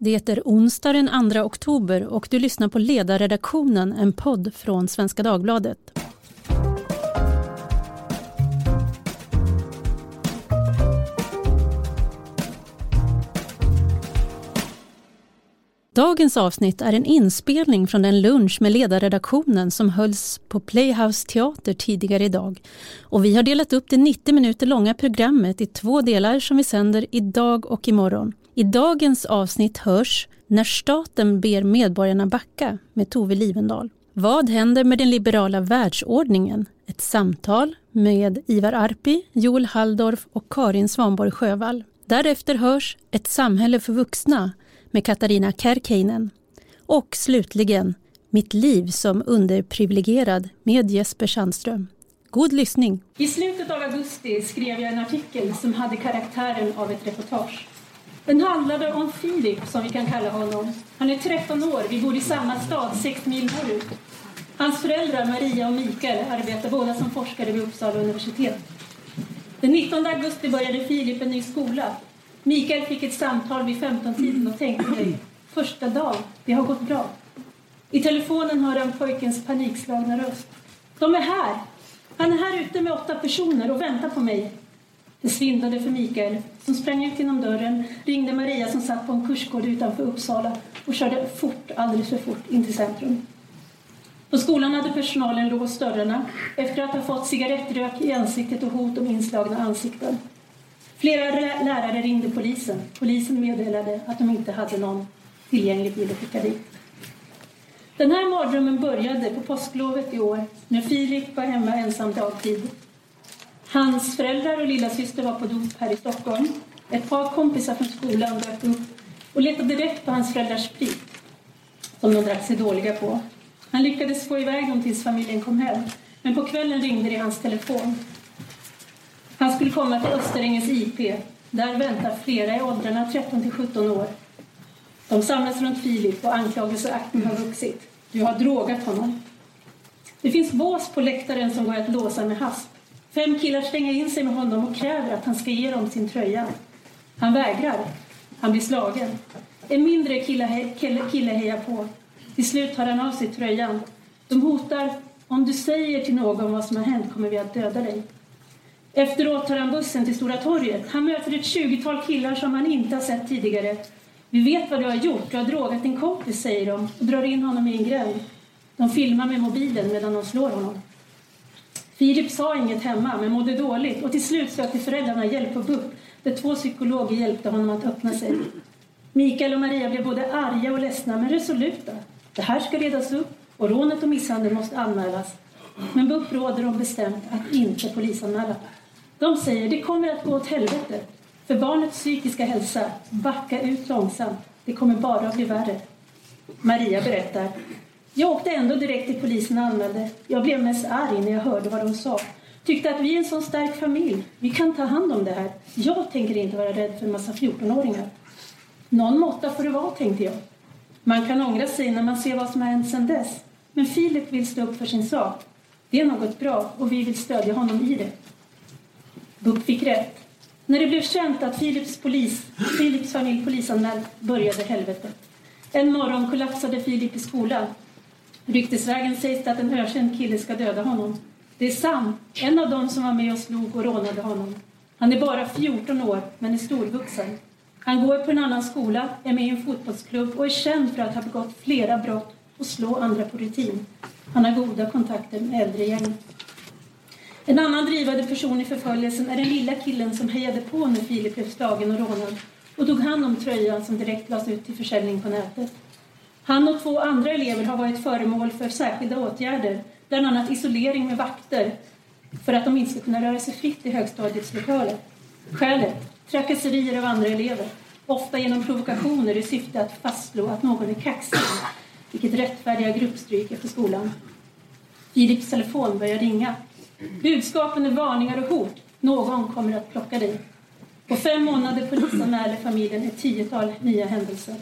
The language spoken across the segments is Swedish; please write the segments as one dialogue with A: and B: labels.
A: Det är onsdag den 2 oktober och du lyssnar på Ledarredaktionen, en podd från Svenska Dagbladet. Dagens avsnitt är en inspelning från den lunch med ledarredaktionen som hölls på Playhouse Teater tidigare idag. Och vi har delat upp det 90 minuter långa programmet i två delar som vi sänder idag och imorgon. I dagens avsnitt hörs När staten ber medborgarna backa med Tove Livendal. Vad händer med den liberala världsordningen? Ett samtal med Ivar Arpi, Joel Halldorf och Karin Svanborg Sjövall. Därefter hörs Ett samhälle för vuxna med Katarina Kärkeinen. Och slutligen Mitt liv som underprivilegierad med Jesper Sandström. God lyssning!
B: I slutet av augusti skrev jag en artikel som hade karaktären av ett reportage. Den handlade om Filip, som vi kan kalla honom. Han är 13 år, vi bor i samma stad, sex mil norrut. Hans föräldrar, Maria och Mikael, arbetar båda som forskare vid Uppsala universitet. Den 19 augusti började Filip en ny skola. Mikael fick ett samtal vid 15-tiden och tänkte sig, första dagen, det har gått bra. I telefonen hör han pojkens panikslagna röst. De är här! Han är här ute med åtta personer och väntar på mig. Det svindlade för Mikael, som sprang ut genom dörren, ringde Maria som satt på en kursgård utanför Uppsala och körde fort, alldeles för fort, in till centrum. På skolan hade personalen låst dörrarna efter att ha fått cigarettrök i ansiktet och hot om inslagna ansikten. Flera lärare ringde polisen. Polisen meddelade att de inte hade någon tillgänglig bil att skicka dit. Den här mardrömmen började på påsklovet i år när Filip var hemma ensam dagtid. Hans föräldrar och lillasyster var på dop här i Stockholm. Ett par kompisar från skolan dök upp och letade rätt på hans föräldrars sprit som de drack sig dåliga på. Han lyckades få iväg dem tills familjen kom hem. Men på kvällen ringde det i hans telefon. Han skulle komma till Österängens IP. Där väntar flera i åldrarna 13 till 17 år. De samlas runt Filip och anklagelseakten har vuxit. Du har drogat honom. Det finns bås på läktaren som går att låsa med hasp. Fem killar stänger in sig med honom och kräver att han ska ge dem sin tröja. Han vägrar. Han blir slagen. En mindre kille, kille hejar på. Till slut tar han av sig tröjan. De hotar om du säger till någon vad som har hänt kommer vi att döda dig. Efteråt tar han bussen till Stora torget. Han möter ett tjugotal killar som han inte har sett tidigare. Vi vet vad du har gjort. Du har drogat din kompis, säger de och drar in honom i en gränd. De filmar med mobilen medan de slår honom. Filip sa inget hemma, men mådde dåligt och till slut sökte föräldrarna hjälp på BUP där två psykologer hjälpte honom att öppna sig. Mikael och Maria blev både arga och ledsna, men resoluta. Det här ska redas upp och rånet och misshandeln måste anmälas. Men BUP råder dem bestämt att inte polisanmäla. De säger det kommer att gå åt helvete. För barnets psykiska hälsa, backa ut långsamt. Det kommer bara att bli värre. Maria berättar. Jag åkte ändå direkt till polisen och anmälde. Jag blev mest arg när jag hörde vad de sa. Tyckte att vi är en sån stark familj. Vi kan ta hand om det här. Jag tänker inte vara rädd för en massa 14-åringar. Någon måtta får det vara, tänkte jag. Man kan ångra sig när man ser vad som har hänt sedan dess. Men Filip vill stå upp för sin sak. Det är något bra och vi vill stödja honom i det. BUP fick rätt. När det blev känt att Philips, polis, Philips familj polisanmäld började helvetet. En morgon kollapsade Filip i skolan. Ryktesvägen sägs det att en ökänd kille ska döda honom. Det är Sam, en av dem som var med och slog och rånade honom. Han är bara 14 år, men är storvuxen. Han går på en annan skola, är med i en fotbollsklubb och är känd för att ha begått flera brott och slå andra på rutin. Han har goda kontakter med äldre gäng. En annan drivande person i förföljelsen är den lilla killen som hejade på när Filip blev slagen och rånad och tog hand om tröjan som direkt lades ut till försäljning på nätet. Han och två andra elever har varit föremål för särskilda åtgärder, bland annat isolering med vakter för att de inte ska kunna röra sig fritt i högstadiets lokaler. Skälet? Trakasserier av andra elever, ofta genom provokationer i syfte att fastslå att någon är kaxig, vilket rättfärdiga gruppstryk efter skolan. Filips telefon börjar ringa Budskapen är varningar och hot. Någon kommer att plocka dig. På fem månader polisanmäler familjen ett tiotal nya händelser.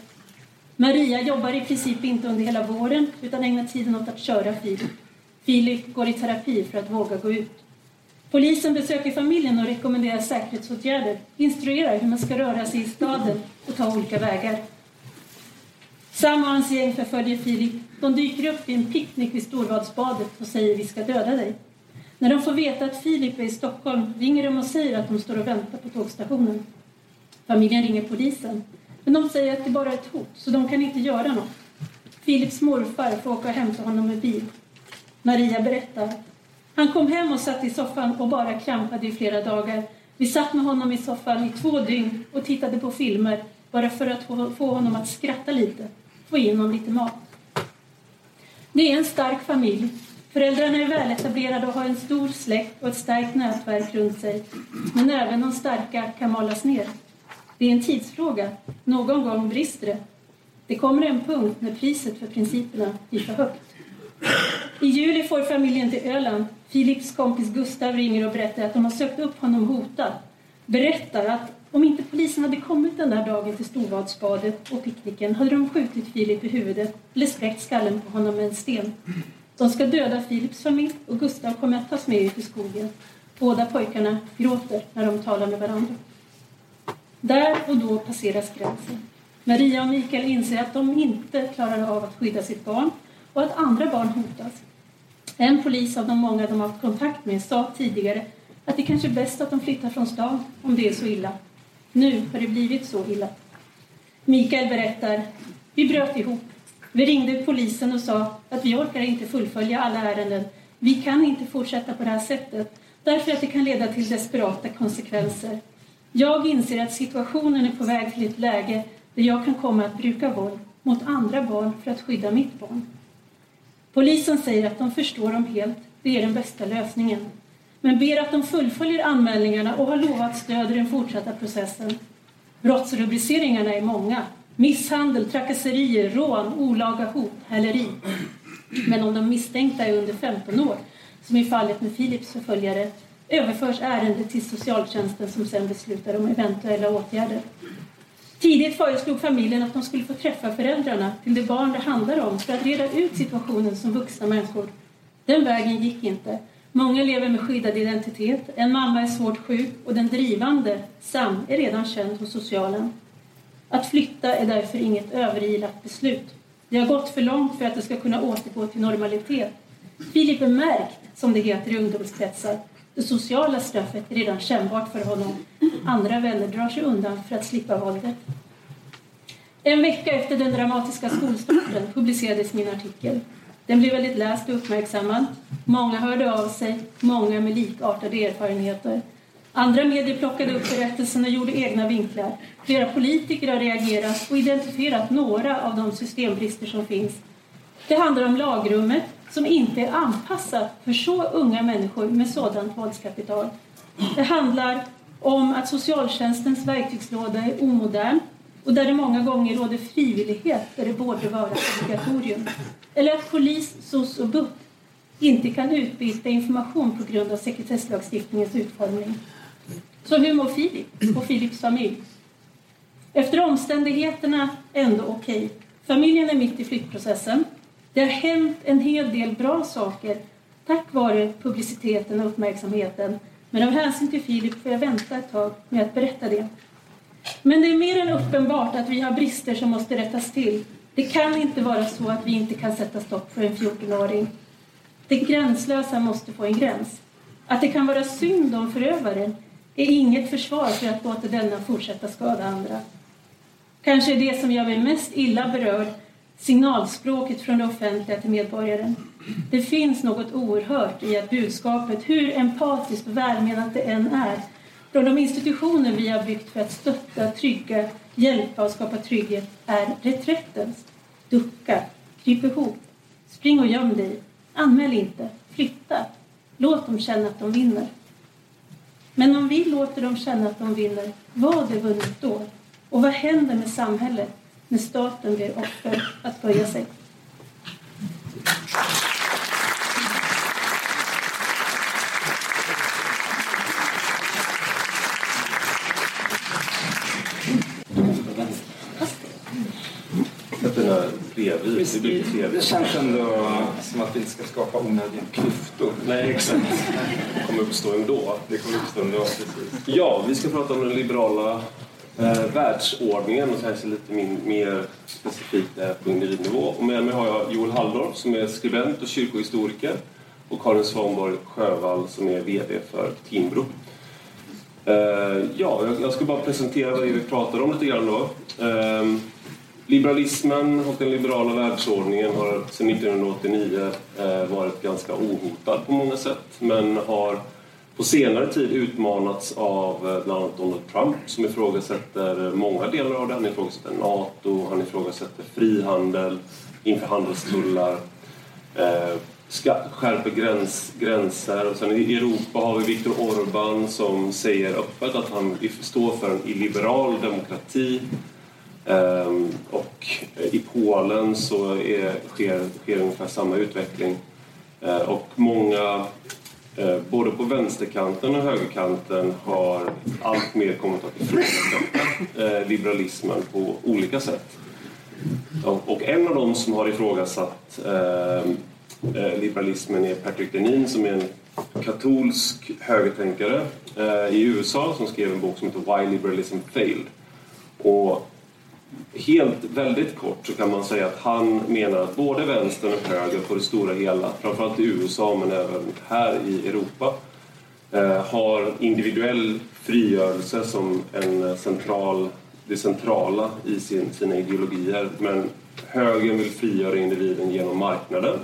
B: Maria jobbar i princip inte under hela våren utan ägnar tiden åt att köra Filip. Filip går i terapi för att våga gå ut. Polisen besöker familjen och rekommenderar säkerhetsåtgärder, instruerar hur man ska röra sig i staden och ta olika vägar. Sam och hans gäng förföljer Filip. De dyker upp vid en picknick vid Storvadsbadet och säger vi ska döda dig. När de får veta att Filip är i Stockholm ringer de och säger att de står och väntar på tågstationen. Familjen ringer polisen, men de säger att det bara är ett hot, så de kan inte göra något. Filips morfar får åka och hämta honom med bil. Maria berättar. Han kom hem och satt i soffan och bara krampade i flera dagar. Vi satt med honom i soffan i två dygn och tittade på filmer bara för att få honom att skratta lite, få in honom lite mat. Det är en stark familj. Föräldrarna är väletablerade och har en stor släkt och ett starkt nätverk runt sig. Men även de starka kan malas ner. Det är en tidsfråga. Någon gång brister det. Det kommer en punkt när priset för principerna blir för högt. I juli får familjen till Öland. Filips kompis Gustav ringer och berättar att de har sökt upp honom hotad. Berättar att om inte polisen hade kommit den där dagen till Storvadsbadet och picknicken hade de skjutit Filip i huvudet eller spräckt skallen på honom med en sten. De ska döda Filips familj och Gustav kommer att tas med ut i skogen. Båda pojkarna gråter när de talar med varandra. Där och då passeras gränsen. Maria och Mikael inser att de inte klarar av att skydda sitt barn och att andra barn hotas. En polis av de många de haft kontakt med sa tidigare att det kanske är bäst att de flyttar från stan om det är så illa. Nu har det blivit så illa. Mikael berättar, vi bröt ihop. Vi ringde polisen och sa att vi orkar inte fullfölja alla ärenden. Vi kan inte fortsätta på det här sättet därför att det kan leda till desperata konsekvenser. Jag inser att situationen är på väg till ett läge där jag kan komma att bruka våld mot andra barn för att skydda mitt barn. Polisen säger att de förstår dem helt, det är den bästa lösningen. Men ber att de fullföljer anmälningarna och har lovat stöd i den fortsatta processen. Brottsrubriceringarna är många. Misshandel, trakasserier, rån, olaga hot, häleri. Men om de misstänkta är under 15 år, som i fallet med Philips förföljare, överförs ärendet till socialtjänsten som sedan beslutar om eventuella åtgärder. Tidigt föreslog familjen att de skulle få träffa föräldrarna till det barn det handlar om för att reda ut situationen som vuxna människor. Den vägen gick inte. Många lever med skyddad identitet, en mamma är svårt sjuk och den drivande, Sam, är redan känd hos socialen. Att flytta är därför inget överilat beslut. Det har gått för långt för att det ska kunna återgå till normalitet. Filip är märkt, som det heter i ungdomskretsar. Det sociala straffet är redan kännbart för honom. Andra vänner drar sig undan för att slippa våldet. En vecka efter den dramatiska skolstarten publicerades min artikel. Den blev väldigt läst och uppmärksammad. Många hörde av sig, många med likartade erfarenheter. Andra medier plockade upp berättelsen och gjorde egna vinklar. Flera politiker har reagerat och identifierat några av de systembrister som finns. Det handlar om lagrummet som inte är anpassat för så unga människor med sådant våldskapital. Det handlar om att socialtjänstens verktygslåda är omodern och där det många gånger råder frivillighet där det borde vara obligatorium. Eller att polis, SOS och BUP inte kan utbyta information på grund av sekretesslagstiftningens utformning. Så hur mår Filip och Filips familj? Efter omständigheterna ändå okej. Okay. Familjen är mitt i flyttprocessen. Det har hänt en hel del bra saker tack vare publiciteten och uppmärksamheten. Men av hänsyn till Filip får jag vänta ett tag med att berätta det. Men det är mer än uppenbart att vi har brister som måste rättas till. Det kan inte vara så att vi inte kan sätta stopp för en 14-åring. Det gränslösa måste få en gräns. Att det kan vara synd om förövaren är inget försvar för att låta denna fortsätta skada andra. Kanske är det som gör mig mest illa berörd signalspråket från det offentliga till medborgaren. Det finns något oerhört i att budskapet, hur empatiskt och välmenat det än är, från de institutioner vi har byggt för att stötta, trygga, hjälpa och skapa trygghet är reträttens. Ducka, kryp ihop, spring och göm dig, anmäl inte, flytta. Låt dem känna att de vinner. Men om vi låter dem känna att de vinner, vad är vunnet då? Och vad händer med samhället när staten blir offer att böja sig?
C: bredvid. Det blir trevligt. Det känns ändå som att vi inte ska skapa onödiga klyftor.
D: Nej, exakt. Det kommer uppstå ändå.
C: Det kommer uppstå ändå, precis.
D: Ja, vi ska prata om den liberala eh, världsordningen och kanske lite min, mer specifikt eh, på individnivå. Och med mig har jag Joel Halldorf som är skribent och kyrkohistoriker och Karin Svanborg Sjövall som är VD för Timbro. Eh, ja, jag ska bara presentera vad vi pratar om lite grann då. Eh, liberalismen och den liberala världsordningen har sedan 1989 eh, varit ganska ohotad på många sätt men har på senare tid utmanats av eh, bland annat Donald Trump som ifrågasätter många delar av det. Han ifrågasätter NATO, han ifrågasätter frihandel, inför handelstullar, eh, skärper gräns, gränser. Och sen I Europa har vi Viktor Orbán som säger öppet att han står för en illiberal demokrati. Eh, och i Polen så är, sker, sker ungefär samma utveckling. Eh, och många Eh, både på vänsterkanten och högerkanten har allt mer kommit att ifrågasätta eh, liberalismen på olika sätt. Och en av dem som har ifrågasatt eh, liberalismen är Patrick Denin som är en katolsk högertänkare i USA som skrev en bok som heter Why Liberalism Failed. Och helt väldigt kort så kan man säga att han menar att både vänstern och höger på det stora hela, framförallt i USA men även här i Europa, eh, har individuell frigörelse som en central, det centrala i sin, sina ideologier. Men högern vill frigöra individen genom marknaden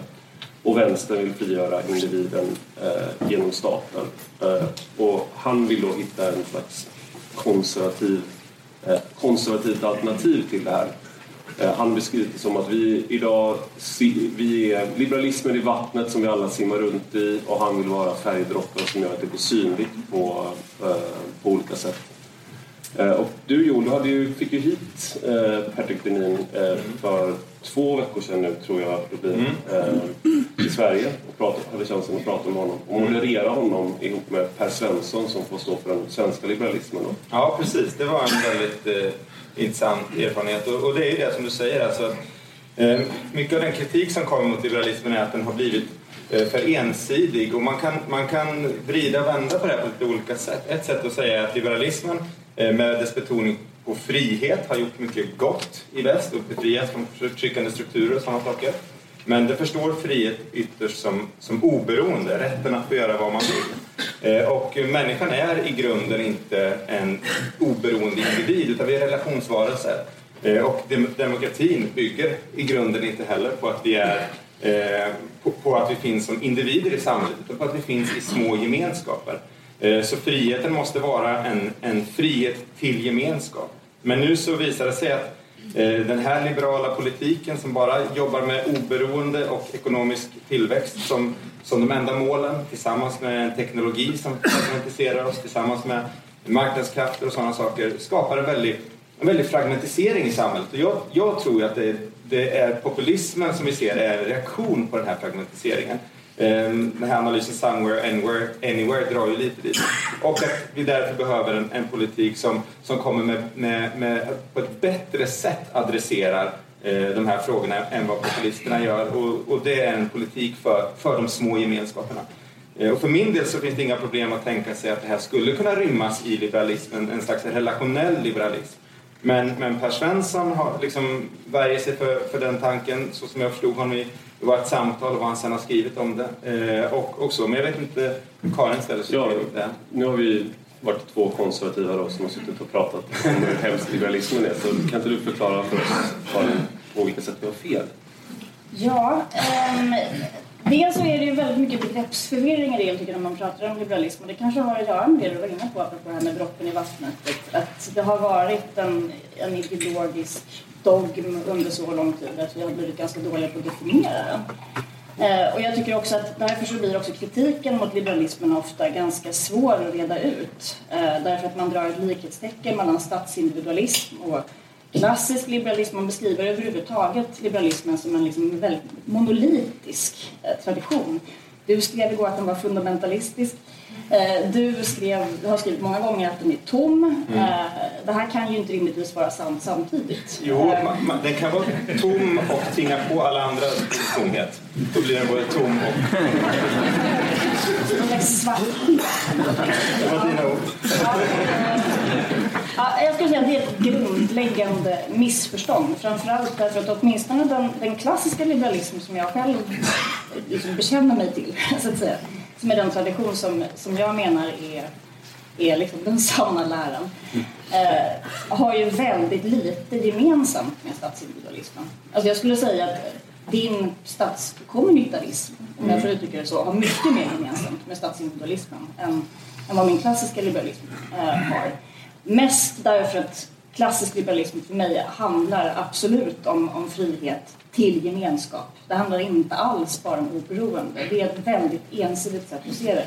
D: och vänstern vill frigöra individen eh, genom staten. Eh, och han vill då hitta en slags konservativ konservativt alternativ till det här. Eh, han beskriver det som att vi idag vi är liberalismen i vattnet som vi alla simmar runt i och han vill vara färgdroppar som gör att det blir synligt på, eh, på olika sätt. Och du Joel, du hade ju, fick ju hit Patrick Denin för två veckor sedan nu tror jag det blir, mm. Sverige och pratade, hade chansen att prata med honom och moderera honom ihop med Per Svensson som får stå för den svenska liberalismen.
E: Ja precis, det var en väldigt eh, intressant erfarenhet och, och, det är ju det som du säger alltså, eh, mycket av den kritik som kommer mot liberalismen är att den har blivit eh, för ensidig och man kan, man kan vrida och vända på det här på lite olika sätt. Ett sätt att säga är att liberalismen eh, med dess betoning på frihet har gjort mycket gott i väst och befriat från förtryckande strukturer och sådana saker. Men det förstår frihet ytterst som, som oberoende, rätten att få göra vad man vill. Eh, och människan är i grunden inte en oberoende individ utan vi är relationsvarelser. Eh, och demokratin bygger i grunden inte heller på att vi är eh, på, på, att vi finns som individer i samhället utan på att vi finns i små gemenskaper. Eh, så friheten måste vara en, en frihet till gemenskap. Men nu så visar det sig att Eh, den här liberala politiken som bara jobbar med oberoende och ekonomisk tillväxt som, som de enda målen tillsammans med en teknologi som fragmentiserar oss tillsammans med marknadskrafter och sådana saker skapar en väldig, en väldig fragmentisering i samhället. Och jag, jag tror att det, det är populismen som vi ser är en reaktion på den här fragmentiseringen. Ehm, den här analysen Somewhere, Anywhere, anywhere drar ju lite dit. Och att vi därför behöver en, en politik som, som kommer med, med, med, på ett bättre sätt adresserar eh, de här frågorna än vad populisterna gör. Och, och det är en politik för, för de små gemenskaperna. Eh, och för min del så finns det inga problem att tänka sig att det här skulle kunna rymmas i liberalismen, en slags relationell liberalism. Men, men Per Svensson har liksom värjer sig för, för den tanken, så som jag förstod honom i det var ett samtal och vad han sen har skrivit om det. Eh, och, och så. Men jag vet inte hur Karin ställer sig
D: ja,
E: till det.
D: Nu har vi varit två konservativa då, som har suttit och pratat om hur hemskt liberalismen är. Så kan inte du förklara för oss Karin, på vilka sätt vi har fel?
F: Ja, um, dels så är det ju väldigt mycket begreppsförvirring i det tycker när man pratar om liberalism. Och det kanske har att göra med det du var inne på, apropå det här med droppen i vattnet. Att det har varit en, en ideologisk dogm under så lång tid att vi har blivit ganska dåliga på att definiera den. Eh, och jag tycker också att därför så blir också kritiken mot liberalismen ofta ganska svår att reda ut. Eh, därför att man drar ett likhetstecken mellan statsindividualism och klassisk liberalism. Man beskriver överhuvudtaget liberalismen som en liksom väldigt monolitisk eh, tradition. Du skrev igår att den var fundamentalistisk. Eh, du, skrev, du har skrivit många gånger att den är tom. Mm. Eh, det här kan ju inte rimligtvis vara sant samtidigt.
E: Jo, eh, man, man, den kan vara tom och tvinga på alla andra tomhet. Då blir den både tom och...
F: Någon slags svart
E: Det var dina ord.
F: Ja, jag skulle säga att det är ett grundläggande missförstånd. Framförallt därför att åtminstone den, den klassiska liberalismen som jag själv liksom bekänner mig till, så att säga, som är den tradition som, som jag menar är, är liksom den sanna läran, eh, har ju väldigt lite gemensamt med statsindividualismen. Alltså jag skulle säga att din statskommunitarism, om jag får uttrycka det så, har mycket mer gemensamt med statsindividualismen än, än vad min klassiska liberalism eh, har. Mest därför att klassisk liberalism för mig handlar absolut om, om frihet till gemenskap. Det handlar inte alls bara om oberoende. Det är ett väldigt ensidigt sätt att se det.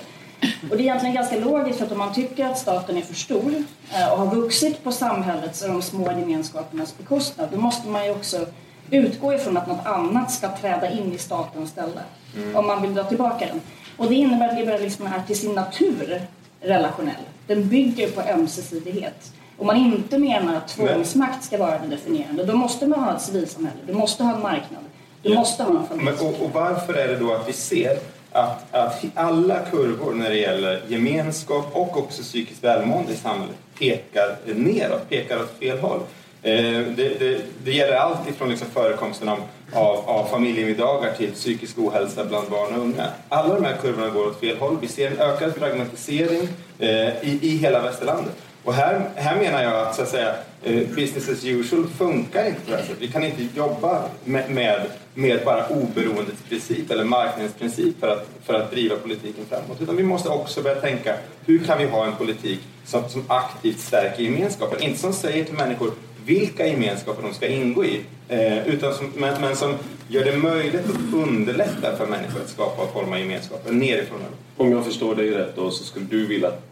F: Och det är egentligen ganska logiskt för att om man tycker att staten är för stor eh, och har vuxit på samhällets och de små gemenskapernas bekostnad då måste man ju också utgå ifrån att något annat ska träda in i statens ställe mm. om man vill dra tillbaka den. Och det innebär att liberalismen är till sin natur relationell. Den bygger på ömsesidighet. Om man inte menar att tvångsmakt ska vara det definierande, då måste man ha ett civilsamhälle, du måste ha en marknad, du ja. måste ha en familj.
E: Men, och, och, varför är det då att vi ser att, att alla kurvor när det gäller gemenskap och också psykiskt välmående i samhället pekar neråt, pekar åt fel håll? Eh, det, det, det, gäller allt ifrån liksom förekomsten av, av, av familjemiddagar till psykisk ohälsa bland barn och unga. Alla de här kurvorna går åt fel håll. Vi ser en ökad fragmentisering eh, i, i hela västerlandet. Och här, här menar jag att, så att säga, eh, business as usual funkar inte på det här sättet. Vi kan inte jobba med, med, med bara oberoendets princip eller marknadens princip för att, för att driva politiken framåt. Utan vi måste också börja tänka, hur kan vi ha en politik som, som aktivt stärker gemenskapen? Inte som säger till människor, vilka gemenskaper de ska ingå i. Eh, utan som, men, men, som gör det möjligt att underlätta för människor att skapa och forma gemenskaper nerifrån.
D: Om jag förstår dig rätt då så skulle du vilja att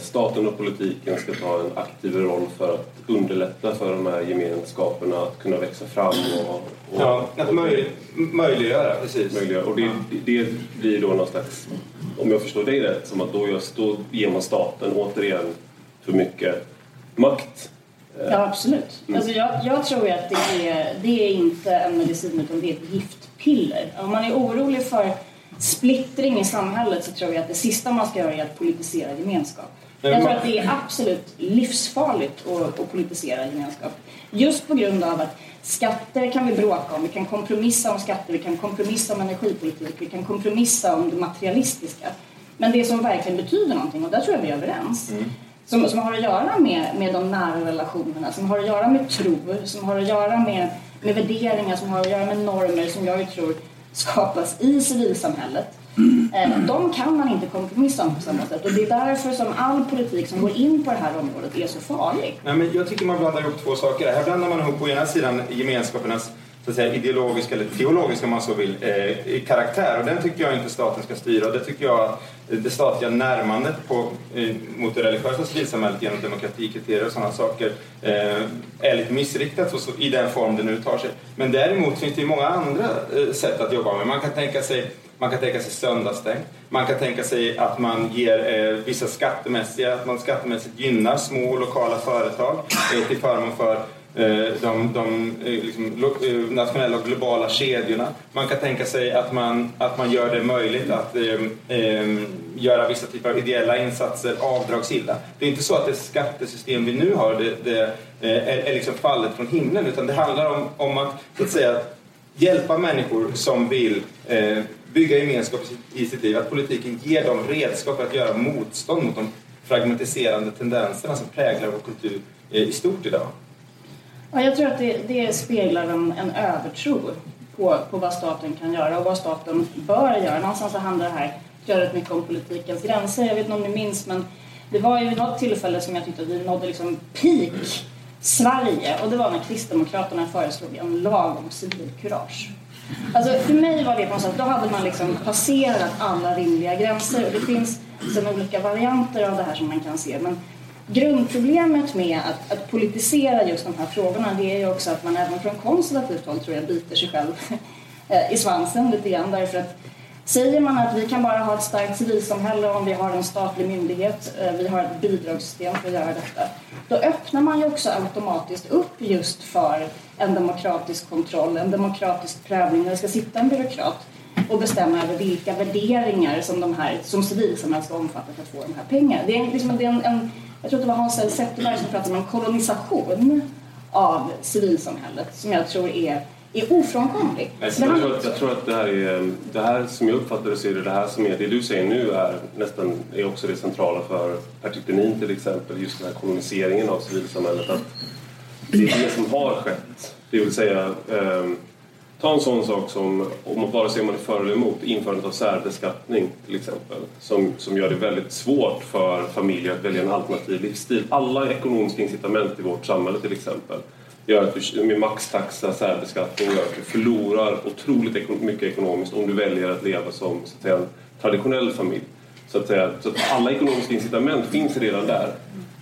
D: staten och politiken ska ta en aktiv roll för att underlätta för de här gemenskaperna att kunna växa fram och... och
E: ja, att möj, möjliggöra, precis.
D: Möjliggöra. Och det, det blir då någon slags, om jag förstår dig rätt, som att då, just, då ger man staten återigen för mycket makt
F: Ja, absolut. Mm. Alltså jag, jag tror att det är, det är inte en medicin utan det är ett giftpiller. Om man är orolig för splittring i samhället så tror jag att det sista man ska göra är att politisera gemenskap. Jag tror att det är absolut livsfarligt att, att politisera gemenskap. Just på grund av att skatter kan vi bråka om, vi kan kompromissa om skatter, vi kan kompromissa om energipolitik, vi kan kompromissa om det materialistiska. Men det som verkligen betyder någonting, och där tror jag vi är överens, mm som, som har att göra med, med de nära relationerna, som har att göra med tro, som har att göra med, med värderingar, som har att göra med normer som jag tror skapas i civilsamhället. Eh, de kan man inte kompromissa om på samma sätt och det är därför som all politik som går in på det här området är så farlig.
E: Nej, men jag tycker man blandar ihop två saker. Här blandar man ihop på ena sidan gemenskapernas så att säga, ideologiska eller teologiska om man så vill, eh, karaktär. Och den tycker jag inte staten ska styra. Och det tycker jag det statliga närmandet på, eh, mot det religiösa civilsamhället genom demokratikriterier och sådana saker eh, är lite missriktat så, i den form det nu tar sig. Men däremot finns det ju många andra eh, sätt att jobba med. Man kan tänka sig man kan tänka sig söndagsstängt. Man kan tänka sig att man ger eh, vissa skattemässiga, att man skattemässigt gynnar små lokala företag eh, till förmån för Eh, de, de eh, liksom, eh, nationella och globala kedjorna. Man kan tänka sig att man, att man gör det möjligt att um, göra vissa typer av ideella insatser avdragsgilla. Det är inte så att det skattesystem vi nu har det, det är, är liksom fallet från himlen utan det handlar om, om att, så att säga, hjälpa människor som vill eh, bygga gemenskap i sitt liv. Att politiken ger dem redskap för att göra motstånd mot de fragmentiserande tendenserna som präglar vår kultur i stort idag.
F: Ja, jag tror att det, det speglar en, en övertro på, på vad staten kan göra och vad staten bör göra. Någonstans så handlar det här rätt mycket om politikens gränser. Jag vet inte om ni minns men det var ju vid något tillfälle som jag tyckte att vi nådde liksom peak Sverige och det var när Kristdemokraterna föreslog en lag om civilkurage. Alltså för mig var det på något sätt, då hade man liksom passerat alla rimliga gränser och det finns sen olika varianter av det här som man kan se men Grundproblemet med att, att, politisera just de här frågorna det är ju också att man även från konservativt håll tror jag biter sig själv eh, i svansen lite grann därför att Säger man att vi kan bara ha ett starkt civilsamhälle om vi har en statlig myndighet, eh, vi har ett bidragssystem för att göra detta, då öppnar man ju också automatiskt upp just för en demokratisk kontroll, en demokratisk prövning där det ska sitta en byråkrat och bestämma över vilka värderingar som, de här, som civilsamhället ska omfatta för att få de här pengarna. Det är, liksom, det är en, en, jag tror att det var Hans L. Zetterberg som pratade om en kolonisation av civilsamhället som jag tror är är ofrånkomlig.
D: Jag, jag, tror att, jag tror att det här är, det här som jag uppfattar det så är det det här som är, det du säger nu är nästan, är också det centrala för Patrik till exempel, just den här koloniseringen av civilsamhället. Att det är det som har skett. Det vill säga, eh, ta en sån sak som, om, vare sig man är för eller emot, införandet av särbeskattning till exempel. Som, som gör det väldigt svårt för familjer att välja en alternativ livsstil. Alla ekonomiska incitament i vårt samhälle till exempel gör att du med maxtaxa, särbeskattning, gör att du förlorar otroligt mycket ekonomiskt om du väljer att leva som så att säga, en traditionell familj. Så att, säga, så att alla ekonomiska incitament finns redan där.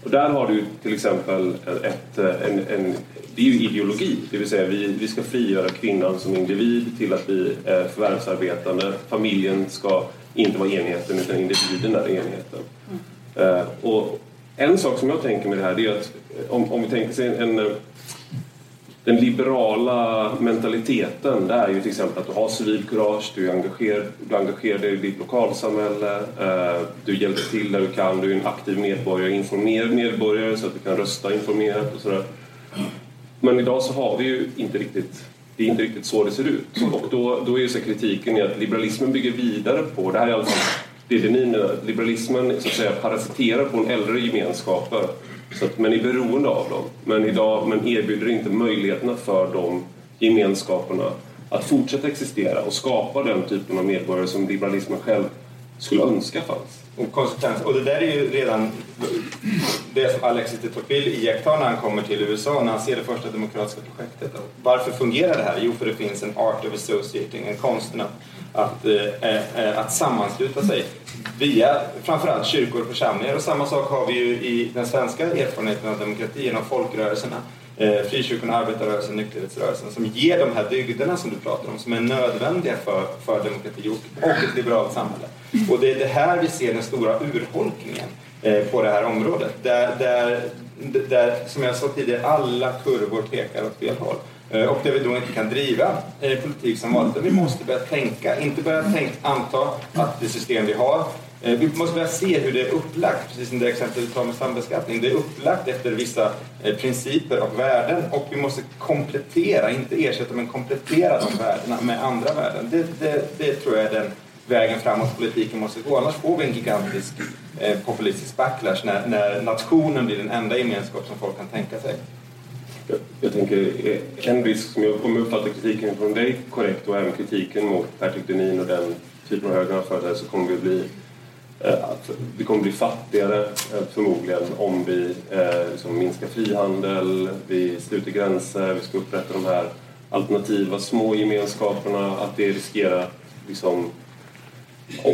D: Och där har du till exempel ett, en, en, det är ju ideologi, det vill säga vi, vi ska frigöra kvinnan som individ till att bli eh, förvärvsarbetande. Familjen ska inte vara enheten utan individen är enheten. Mm. Eh, och en sak som jag tänker med det här det är att om, om vi tänker sig en, en den liberala mentaliteten det är ju till exempel att du har civilkurage, du, engagerar, du engagerar dig i ditt lokalsamhälle, eh, du hjälper till där du kan, du är en aktiv medborgare, informerad medborgare så att du kan rösta informerat och sådär. Men idag så har vi ju inte riktigt det är inte riktigt så det ser ut. Och då, då är ju så kritiken att liberalismen bygger vidare på, det här är i alla fall det, det ni menar, liberalismen så att säga parasiterar på en äldre gemenskaper så att, men är beroende av dem. Men idag men erbjuder inte möjligheterna för de gemenskaperna att fortsätta existera och skapa den typen av medborgare som liberalismen själv skulle önska fanns.
E: Och, konsekvens, och det där är ju redan det som Alexis de Tocqueville iakttar när han kommer till USA, när han ser det första demokratiska projektet. Varför fungerar det här? Jo, för det finns en art of associating, en konsten att, att, äh, äh, att sammansluta sig via framförallt kyrkor och församlingar. Och samma sak har vi ju i den svenska erfarenheten av demokrati genom folkrörelserna. Eh, frikyrkorna, arbetarrörelsen, nykterhetsrörelsen som ger de här dygderna som du pratar om som är nödvändiga för, för demokrati och, och ett liberalt samhälle. Och det är det här vi ser den stora urholkningen eh, på det här området. Där, där, där, som jag sa tidigare, alla kurvor pekar åt fel håll. Eh, och där vi då inte kan driva eh, politik som vanligt. Vi måste börja tänka, inte börja tänka, anta att det system vi har eh, vi måste börja se hur det är upplagt, precis som det exempel du tar med sambeskattning. Det är upplagt efter vissa eh, principer och värden och vi måste komplettera, inte ersätta, men komplettera de värdena med andra värden. Det, det, det tror jag är den vägen framåt politiken måste gå. Annars får vi en gigantisk populistisk backlash när, när nationen blir den enda gemenskap som folk kan tänka sig.
D: Jag, jag tänker, eh, en risk som jag, om jag uppfattar kritiken från dig korrekt och även kritiken mot Patrik Denin och den typen av högerna företrädare så kommer vi bli eh, att vi kommer bli fattigare eh, förmodligen om vi eh, liksom minskar frihandel, vi sluter gränser, vi ska upprätta de här alternativa små gemenskaperna, att det riskerar liksom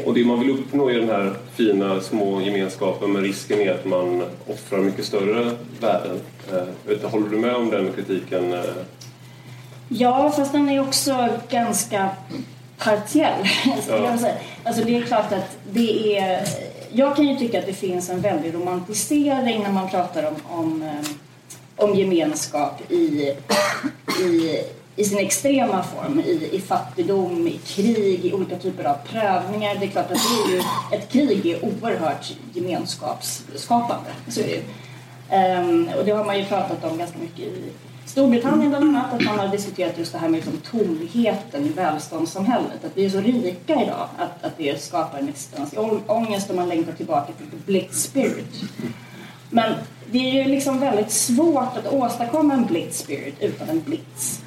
D: och det man vill uppnå är den här fina små gemenskapen men risken är att man offrar mycket större värden. Eh, håller du med om den kritiken? Eh?
F: Ja, fast den är också ganska partiell. Ja. Alltså det är klart att det är... Jag kan ju tycka att det finns en väldig romantisering när man pratar om, om, eh, om gemenskap i, i i sin extrema form, i, i fattigdom, i krig, i olika typer av prövningar. Det är klart att det är ju, ett krig är oerhört gemenskapsskapande. Så är det um, och det har man ju pratat om ganska mycket i Storbritannien bland annat, att man har diskuterat just det här med liksom tomheten i välståndssamhället. Att vi är så rika idag att, att det skapar en existensångest och man längtar tillbaka till the blitz spirit. Men det är ju liksom väldigt svårt att åstadkomma en blitz spirit utan en blitz.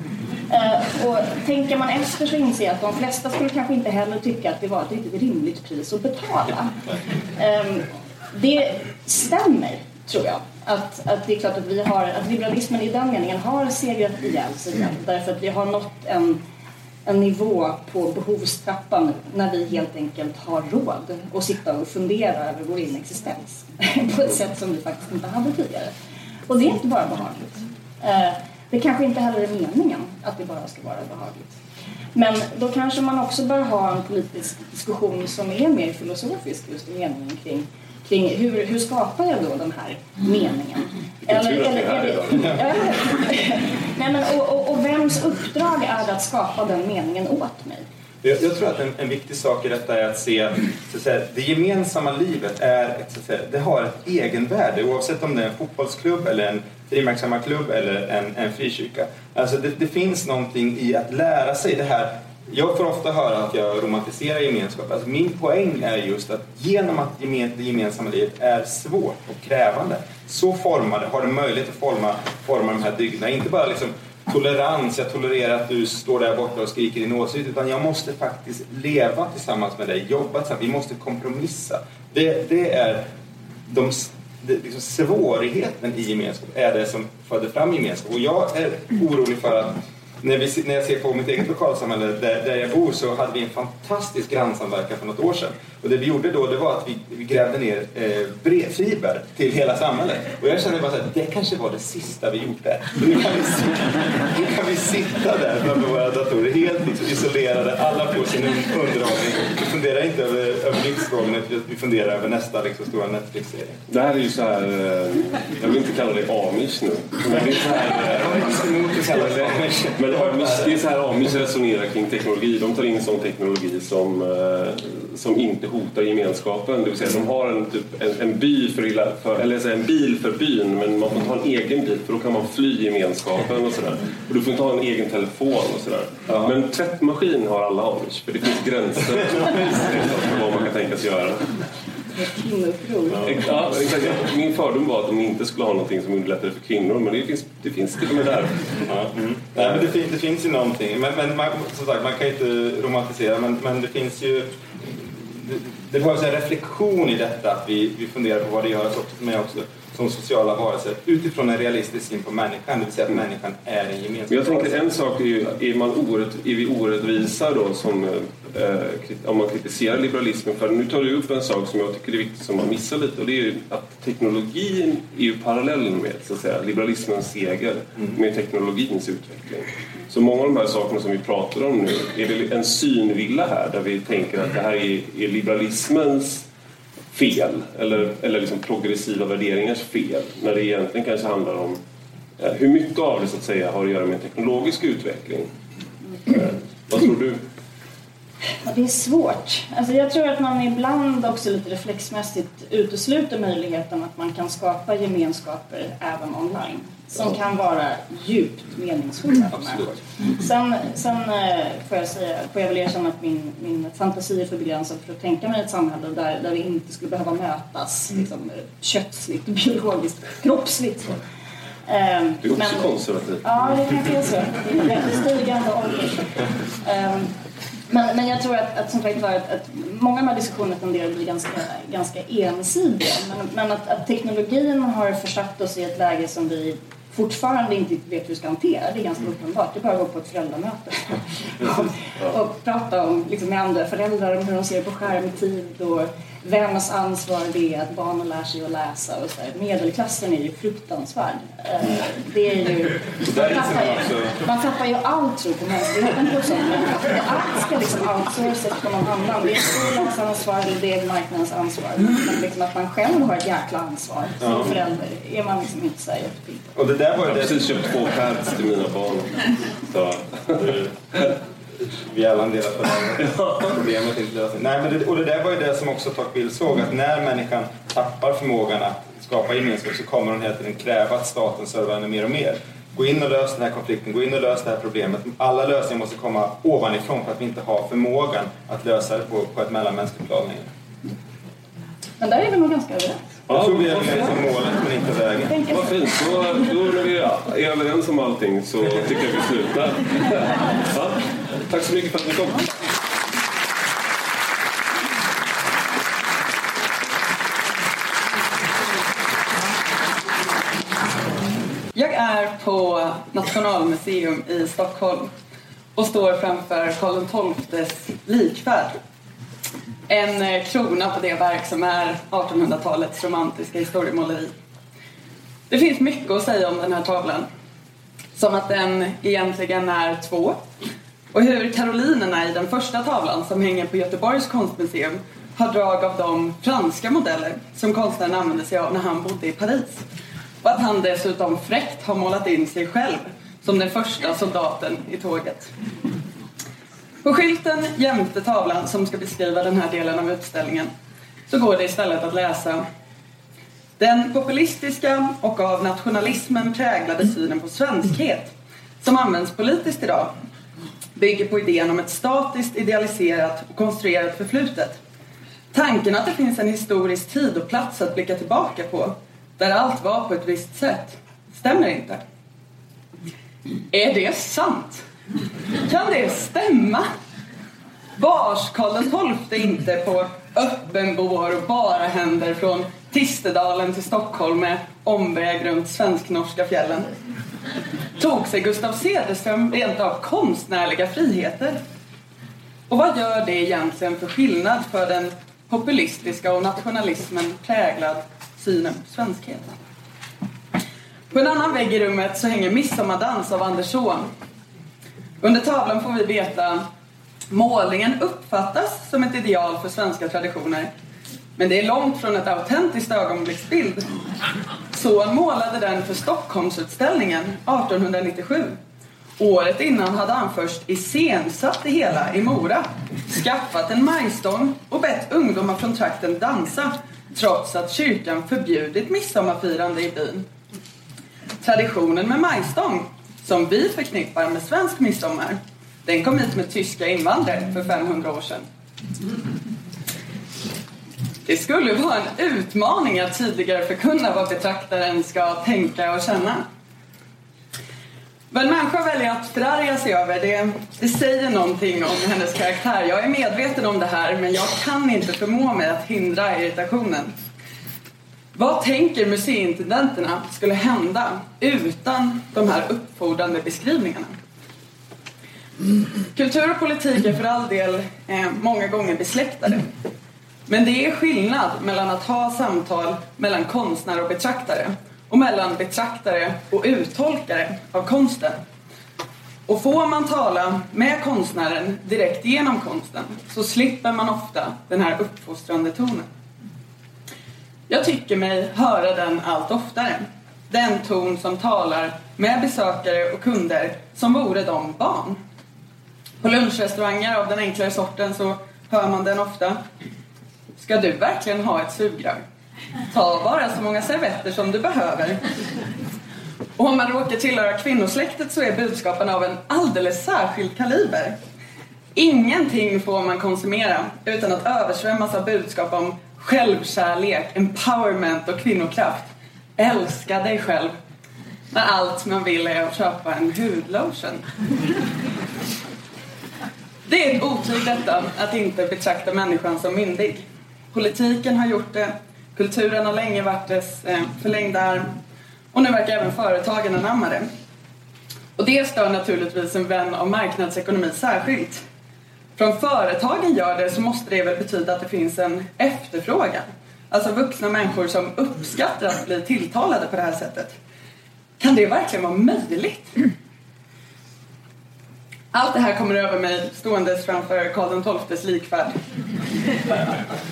F: Uh, och tänker man efter så inser jag att de flesta skulle kanske inte heller tycka att det var ett riktigt rimligt pris att betala. Um, det stämmer, tror jag. Att, att det är klart att vi har, att liberalismen i den meningen har segrat ihjäl sig igen därför att vi har nått en en nivå på behovstrappan när vi helt enkelt har råd att sitta och fundera över vår egen existens på ett sätt som vi faktiskt inte hade tidigare. Och det är inte bara behagligt. Eh, det kanske inte heller är meningen att det bara ska vara behagligt. Men då kanske man också bör ha en politisk diskussion som är mer filosofisk just i meningen kring kring hur, hur skapar jag då den här meningen?
D: Är här idag.
F: Nej, men, och, och, och vems uppdrag är det att skapa den meningen åt mig?
E: Jag, jag tror att en, en, viktig sak i detta är att se så att säga, det gemensamma livet är, så att säga, det har ett egenvärde oavsett om det är en fotbollsklubb eller en frimärksammarklubb eller en, en frikyrka. Alltså det, det finns någonting i att lära sig det här jag får ofta höra att jag romantiserar gemenskap. Alltså min poäng är just att genom att det gemensamma livet är svårt och krävande så formar det, har det möjlighet att forma, forma de här dygderna. Inte bara liksom tolerans, jag tolererar att du står där borta och skriker din åsikt utan jag måste faktiskt leva tillsammans med dig, jobba tillsammans, vi måste kompromissa. Det, det är de, det, liksom svårigheten i gemenskap är det som föder fram gemenskap. Och jag är orolig för att när, vi, när jag ser på mitt eget lokalsamhälle där, där jag bor så hade vi en fantastisk grannsamverkan för något år sedan. Och det vi gjorde då det var att vi, vi grävde ner eh, brevfiber till hela samhället. Och jag kände bara att det kanske var det sista vi gjorde. Nu kan vi, nu kan vi sitta där framför våra datorer helt liksom isolerade, alla får sin underhållning. Vi funderar inte över, över livsgången, vi funderar över nästa liksom, stora Netflix-serie.
D: Det här är ju så här, eh, jag vill inte kalla det amish nu. Men det är så här, eh, Amish, det är så här Amish resonerar kring teknologi. De tar in sån teknologi som, eh, som inte hotar gemenskapen. Det vill säga de har en, typ, en, en, by för, för, eller en bil för byn men man får ta en egen bil för då kan man fly gemenskapen och sådär. Och du får inte ha en egen telefon och sådär. Ja. Men tvättmaskin har alla Amish för det finns gränser för vad man kan tänkas göra. Ja, Min fördom var att de inte skulle ha någonting som underlättade för kvinnor men det finns, det finns till och med där.
E: Ja. Mm. Nej, men det, finns, det finns ju någonting. Men, men man, som sagt, man kan ju inte romantisera men, men det finns ju det, det behövs en reflektion i detta att vi, vi funderar på vad det gör oss också, också som sociala varelser utifrån en realistisk syn på människan, det vill säga att människan är en gemenskap.
D: Jag tänker en sak är ju, är, man orätt, är vi orättvisa då som, eh, om man kritiserar liberalismen? För nu tar du upp en sak som jag tycker är viktig som man missar lite och det är ju att teknologin är ju parallell med så att säga, liberalismens seger mm. med teknologins utveckling. Så många av de här sakerna som vi pratar om nu är det en synvilla här där vi tänker att det här är, är liberalismens fel eller, eller liksom progressiva värderingars fel när det egentligen kanske handlar om eh, hur mycket av det så att säga har att göra med teknologisk utveckling. Eh, vad tror du?
F: Ja, det är svårt. Alltså jag tror att man ibland också lite reflexmässigt utesluter möjligheten att man kan skapa gemenskaper även online som kan vara djupt meningsfulla för människor. Sen, sen eh, får, jag säga, får jag väl erkänna att min, min fantasi är för begränsad för att tänka mig ett samhälle där, där vi inte skulle behöva mötas mm. liksom, kötsligt, biologiskt, kroppsligt. Så.
D: Um, du är också men, konservativ.
F: Ja, det kanske är så. Det är stigande ålder. Um, men, men jag tror att, att som sagt var att, att många av de här diskussionerna tenderar att bli ganska, ganska ensidiga. Men, men att, att, teknologin har försatt oss i ett läge som vi fortfarande inte vet hur vi ska hantera. Det är ganska uppenbart. Det är bara att gå på ett föräldramöte och, och prata om, liksom, med andra föräldrar om hur de ser på skärmtid och vems ansvar det är att barnen lär sig att läsa och så här. Medelklassen är ju fruktansvärd. Eh, det är ju, man, tappar ju, man tappar ju all tro på mänskligheten på ett sånt Allt ska liksom outsourcas på någon annan. Det är skolans ansvar, det är marknadens ansvar. Men liksom att man själv har ett jäkla ansvar som ja. förälder är man liksom inte så jättepigg
D: Och det där var Jag har precis köpt två pads till mina barn. Så
E: vi alla delar på det problemet inte lösning. Nej, men det, och det där var ju det som också Tocqueville såg att när människan tappar förmågan att skapa gemenskap så kommer hon hela tiden kräva att staten servar henne mer och mer. Gå in och lös den här konflikten, gå in och lös det här problemet. Alla lösningar måste komma ovanifrån för att vi inte har förmågan att lösa det på, på ett mellanmänskligt plan längre.
F: Men där är vi nog ganska överens.
E: Jag tror vi är överens om målet men inte vägen.
D: Vad fint. Då, då när vi är överens om allting så tycker jag vi slutar. Tack så mycket för att ni kom.
G: Jag är på Nationalmuseum i Stockholm och står framför Karl XIIs likfärd. En eh, krona på det verk som är 1800-talets romantiska historiemåleri. Det finns mycket att säga om den här tavlan. som att den egentligen är två och hur karolinerna i den första tavlan som hänger på Göteborgs konstmuseum har drag av de franska modeller som konstnären använde sig av när han bodde i Paris. Och att han dessutom fräckt har målat in sig själv som den första soldaten i tåget. På skylten jämte tavlan som ska beskriva den här delen av utställningen så går det istället att läsa Den populistiska och av nationalismen präglade synen på svenskhet som används politiskt idag bygger på idén om ett statiskt, idealiserat och konstruerat förflutet. Tanken att det finns en historisk tid och plats att blicka tillbaka på där allt var på ett visst sätt stämmer inte. Är det sant? Kan det stämma? Vars Karl XII inte på öppen bår och bara händer från Tistedalen till Stockholm med omväg runt svensk-norska fjällen? Tog sig Gustav Cederström rent av konstnärliga friheter? Och vad gör det egentligen för skillnad för den populistiska och nationalismen präglad synen på svenskheten? På en annan vägg i rummet så hänger Midsommardans av Andersson. Under tavlan får vi veta målningen uppfattas som ett ideal för svenska traditioner men det är långt från ett autentiskt ögonblicksbild. Son målade den för Stockholmsutställningen 1897. Året innan hade han först iscensatt det hela i Mora, skaffat en majstång och bett ungdomar från trakten dansa trots att kyrkan förbjudit midsommarfirande i byn. Traditionen med majstång, som vi förknippar med svensk midsommar, den kom hit med tyska invandrare för 500 år sedan. Det skulle vara en utmaning att tydligare förkunna vad betraktaren ska tänka och känna. Vad en människa väljer att förarga sig över, det, det säger någonting om hennes karaktär. Jag är medveten om det här, men jag kan inte förmå mig att hindra irritationen. Vad tänker museiintendenterna skulle hända utan de här uppfordrande beskrivningarna? Kultur och politik är för all del eh, många gånger besläktade. Men det är skillnad mellan att ha samtal mellan konstnär och betraktare och mellan betraktare och uttolkare av konsten. Och får man tala med konstnären direkt genom konsten så slipper man ofta den här uppfostrande tonen. Jag tycker mig höra den allt oftare. Den ton som talar med besökare och kunder som vore de barn. På lunchrestauranger av den enklare sorten så hör man den ofta. Ska du verkligen ha ett sugrör? Ta bara så många servetter som du behöver. Och om man råkar tillhöra kvinnosläktet så är budskapen av en alldeles särskild kaliber. Ingenting får man konsumera utan att översvämmas av budskap om självkärlek, empowerment och kvinnokraft. Älska dig själv. När allt man vill är att köpa en hudlotion. Det är ett otyg detta, att inte betrakta människan som myndig. Politiken har gjort det, kulturen har länge varit dess eh, förlängda arm och nu verkar även företagen anamma det. Och det stör naturligtvis en vän av marknadsekonomi särskilt. För om företagen gör det så måste det väl betyda att det finns en efterfrågan. Alltså vuxna människor som uppskattar att bli tilltalade på det här sättet. Kan det verkligen vara möjligt? Allt det här kommer över mig ståendes framför Karl XIIs likfärd.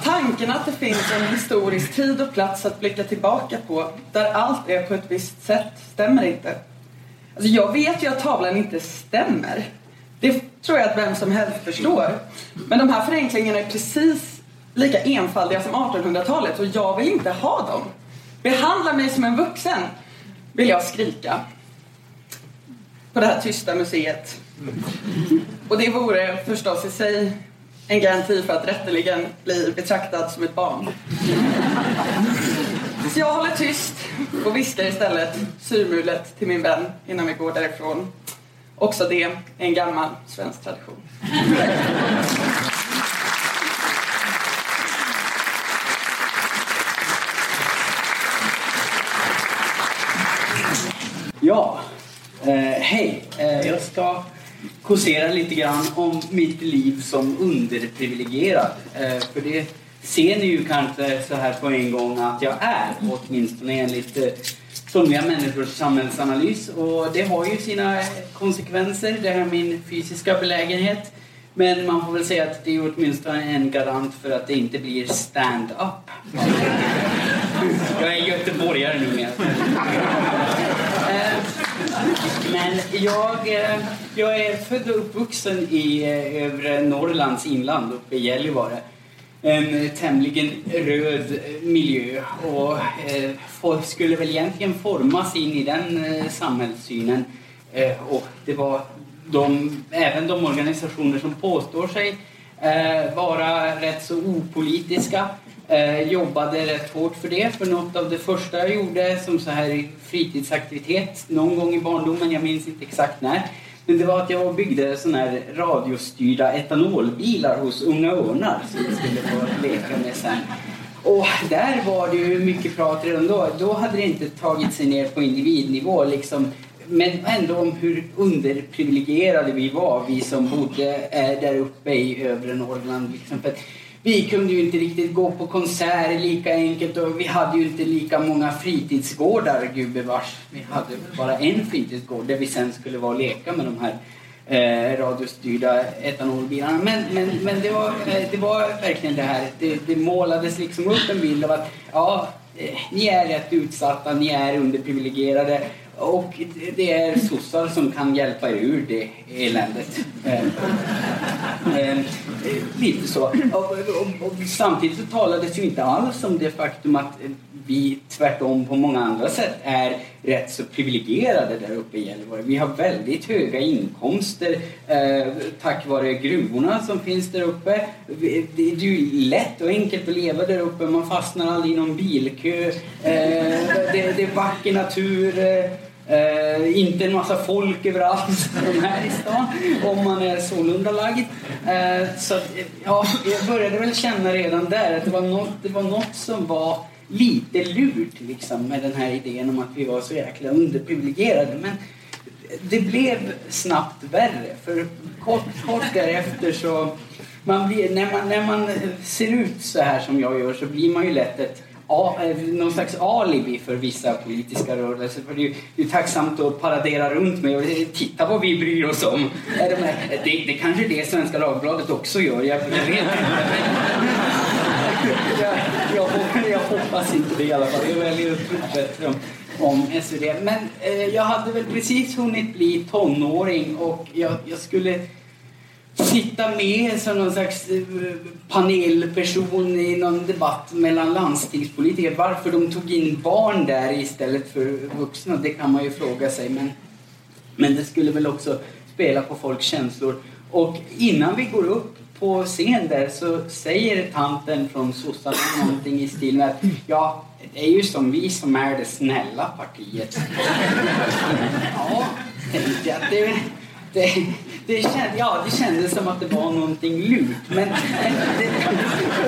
G: Tanken att det finns en historisk tid och plats att blicka tillbaka på där allt är på ett visst sätt stämmer inte. Alltså jag vet ju att tavlan inte stämmer. Det tror jag att vem som helst förstår. Men de här förenklingarna är precis lika enfaldiga som 1800-talet och jag vill inte ha dem. Behandla mig som en vuxen, vill jag skrika. På det här tysta museet. Och det vore förstås i sig en garanti för att rätteligen bli betraktad som ett barn. Så jag håller tyst och viskar istället surmulet till min vän innan vi går därifrån. Också det är en gammal svensk tradition.
H: Ja, eh, hej. Eh, jag ska kåsera lite grann om mitt liv som underprivilegierad. Eh, för det ser ni ju kanske så här på en gång att jag är, åtminstone enligt eh, somliga människors samhällsanalys och det har ju sina konsekvenser, det här min fysiska belägenhet. Men man får väl säga att det är åtminstone en garant för att det inte blir stand-up. Jag är göteborgare numera. Men jag, eh, jag är född och uppvuxen i eh, övre Norrlands inland uppe i Gällivare en tämligen röd eh, miljö och folk skulle väl egentligen formas in i den samhällssynen. Och det var de, även de organisationer som påstår sig vara rätt så opolitiska eh, jobbade rätt hårt för det. För något av det första jag gjorde som så här fritidsaktivitet någon gång i barndomen, jag minns inte exakt när, men det var att jag byggde sådana här radiostyrda etanolbilar hos Unga Örnar som vi skulle få leka med sen. Och där var det ju mycket prat redan då. Då hade det inte tagit sig ner på individnivå. Liksom men ändå om hur underprivilegierade vi var, vi som bodde eh, där uppe i övre Norrland. Liksom. För vi kunde ju inte riktigt gå på konserter lika enkelt och vi hade ju inte lika många fritidsgårdar, gubevars. Vi hade bara en fritidsgård där vi sen skulle vara och leka med de här eh, radiostyrda etanolbilarna. Men, men, men det, var, eh, det var verkligen det här, det, det målades liksom upp en bild av att ja, eh, ni är rätt utsatta, ni är underprivilegierade och det är sossar som kan hjälpa er ur det eländet. Eh, Eh, lite så. Och, och, och, samtidigt så talades ju inte alls om det faktum att eh, vi tvärtom på många andra sätt är rätt så privilegierade där uppe i Gällivare. Vi har väldigt höga inkomster eh, tack vare gruvorna som finns där uppe. Det är ju lätt och enkelt att leva där uppe. Man fastnar aldrig i någon bilkö. Eh, det, det, är vacker natur. Eh, Eh, inte en massa folk överallt som här i stan om man är sålunda lagd. Eh, så att, ja, jag började väl känna redan där att det var något, det var något som var lite lurt liksom, med den här idén om att vi var så jäkla underprivilegierade. Men det blev snabbt värre för kort, kort därefter så man blir, när, man, när man ser ut så här som jag gör så blir man ju lätt ett någon slags alibi för vissa politiska rörelser. För det är ju tacksamt att paradera runt med och titta vad vi bryr oss om. Det, det kanske det Svenska Dagbladet också gör, jag, jag vet inte. Jag, jag, jag, hoppas inte det i alla fall. Jag väljer att tro bättre om, om SvD. Men eh, jag hade väl precis hunnit bli tonåring och jag, jag skulle sitta med som någon slags eh, panelperson i någon debatt mellan landstingspolitiker. Varför de tog in barn där istället för vuxna, det kan man ju fråga sig. Men, men det skulle väl också spela på folks känslor. Och innan vi går upp på scen där så säger tanten från sossarna någonting i stil med att ja, det är ju som vi som är det snälla partiet. ja, tänkte jag. Det, det, det, känd, ja, det kändes som att det var någonting lurt. Men det,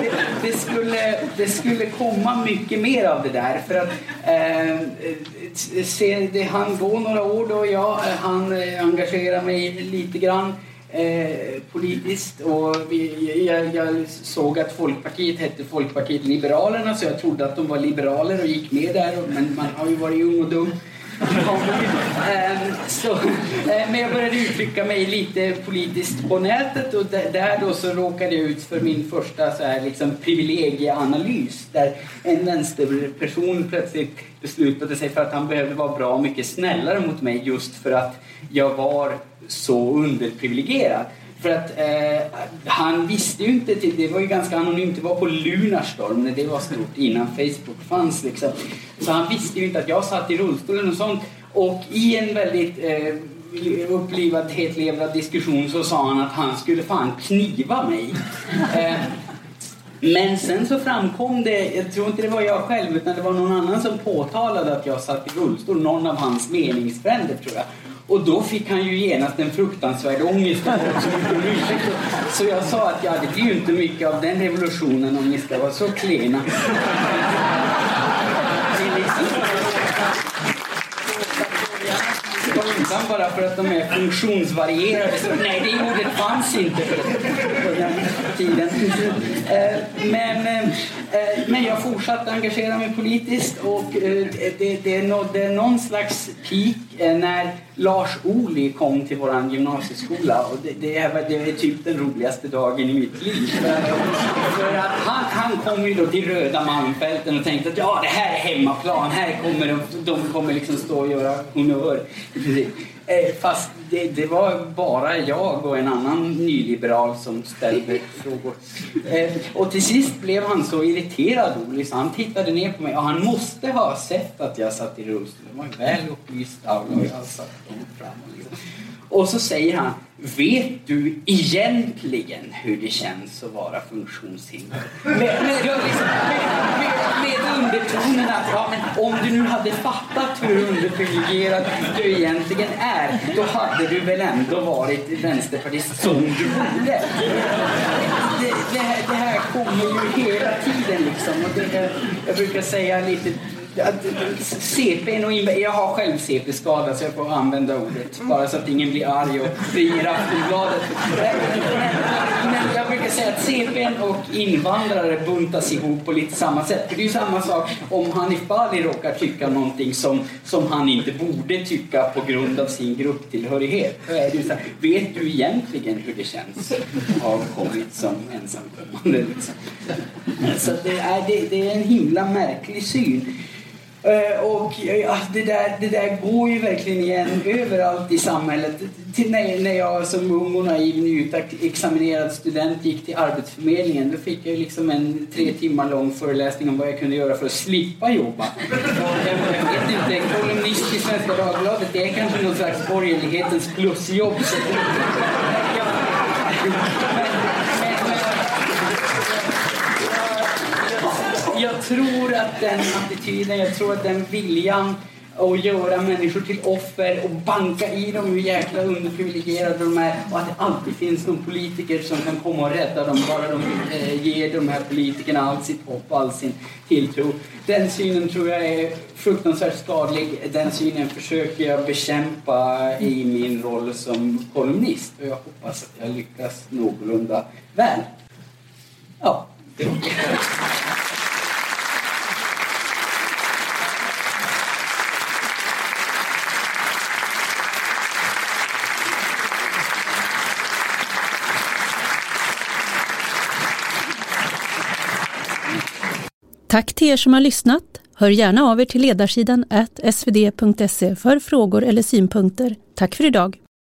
H: det, det, skulle, det skulle komma mycket mer av det där. För att eh, se, det han gå några år då jag han engagerar mig lite grann. Eh, politiskt och vi, jag, jag, såg att Folkpartiet hette Folkpartiet Liberalerna så jag trodde att de var liberaler och gick med där men man har ju varit ung och dum. Ehm, så, eh, men jag började uttrycka mig lite politiskt på nätet och där då så råkade jag ut för min första så här liksom privilegieanalys där en vänsterperson plötsligt beslutade sig för att han behövde vara bra mycket snällare mot mig just för att jag var så underprivilegierad. För att eh, han visste ju inte, det var ju ganska anonymt, det var på Lunarstorm när det var stort innan Facebook fanns liksom. Så han visste ju inte att jag satt i rullstolen och sånt. Och i en väldigt eh, upplivad, hetlevrad diskussion så sa han att han skulle fan kniva mig. Eh, men sen så framkom det, jag tror inte det var jag själv utan det var någon annan som påtalade att jag satt i rullstol, någon av hans meningsfränder tror jag. Och då fick han ju genast en fruktansvärd ångest Så jag sa att ja, det blir ju inte mycket av den revolutionen om ni ska vara så klena. Undan bara för att de är funktionsvarierade. Så, nej, det ordet fanns inte. tiden. Eh, men, eh, eh, men jag fortsatte engagera mig politiskt och det, det nådde någon slags peak när Lars Ohly kom till vår gymnasieskola. Och det, det, är, det är typ den roligaste dagen i mitt liv. För att han, han kom ju då till Röda Malmfälten och tänkte att ja, det här är hemmaplan. Här kommer de, de kommer liksom stå och göra honnör. Eh, fast det, det, var bara jag och en annan nyliberal som ställde frågor. Eh, och till sist blev han så irriterad, Oli, så han tittade ner på mig och han måste ha sett att jag satt i rullstol. Det var en väl upplyst aula och jag satt Liksom. Och så säger han, vet du egentligen hur det känns att vara funktionshindrad? Med, med, med, med, undertonen att ja, men om du nu hade fattat hur underprivilegierad du egentligen är, då hade du väl ändå varit vänsterpartist som du borde. Det, det, här, det här kommer ju hela tiden liksom. Och det, jag brukar säga lite CP och Jag har själv CP-skada så jag får använda ordet bara så att ingen blir arg och ringer Aftonbladet. Men jag brukar säga att CP och invandrare buntas ihop på lite samma sätt. För det är ju samma sak om Hanif Bali råkar tycka någonting som, som han inte borde tycka på grund av sin grupptillhörighet. Då är det så här, vet du egentligen hur det känns att ha kommit som ensamkommande? Liksom. Så det är, det, det är en himla märklig syn. Eh, och eh, alltså, det, där, det där går ju verkligen igen överallt i samhället. Till när, när jag som ung och naiv nyutexaminerad student gick till Arbetsförmedlingen då fick jag liksom en tre timmar lång föreläsning om vad jag kunde göra för att slippa jobba. Jag, vet inte, kolumnist i Svenska Dagbladet det är kanske någon slags borgerlighetens plusjobb. jag tror att den attityden, jag tror att den viljan att göra människor till offer och banka i dem hur jäkla underprivilegierade de är och att det alltid finns någon politiker som kan komma och rädda dem bara de eh, ger de här politikerna allt sitt hopp och all sin tilltro. Den synen tror jag är fruktansvärt skadlig. Den synen försöker jag bekämpa i min roll som kolumnist och jag hoppas att jag lyckas någorlunda väl. Ja, det var
A: Tack till er som har lyssnat. Hör gärna av er till ledarsidan svd.se för frågor eller synpunkter. Tack för idag.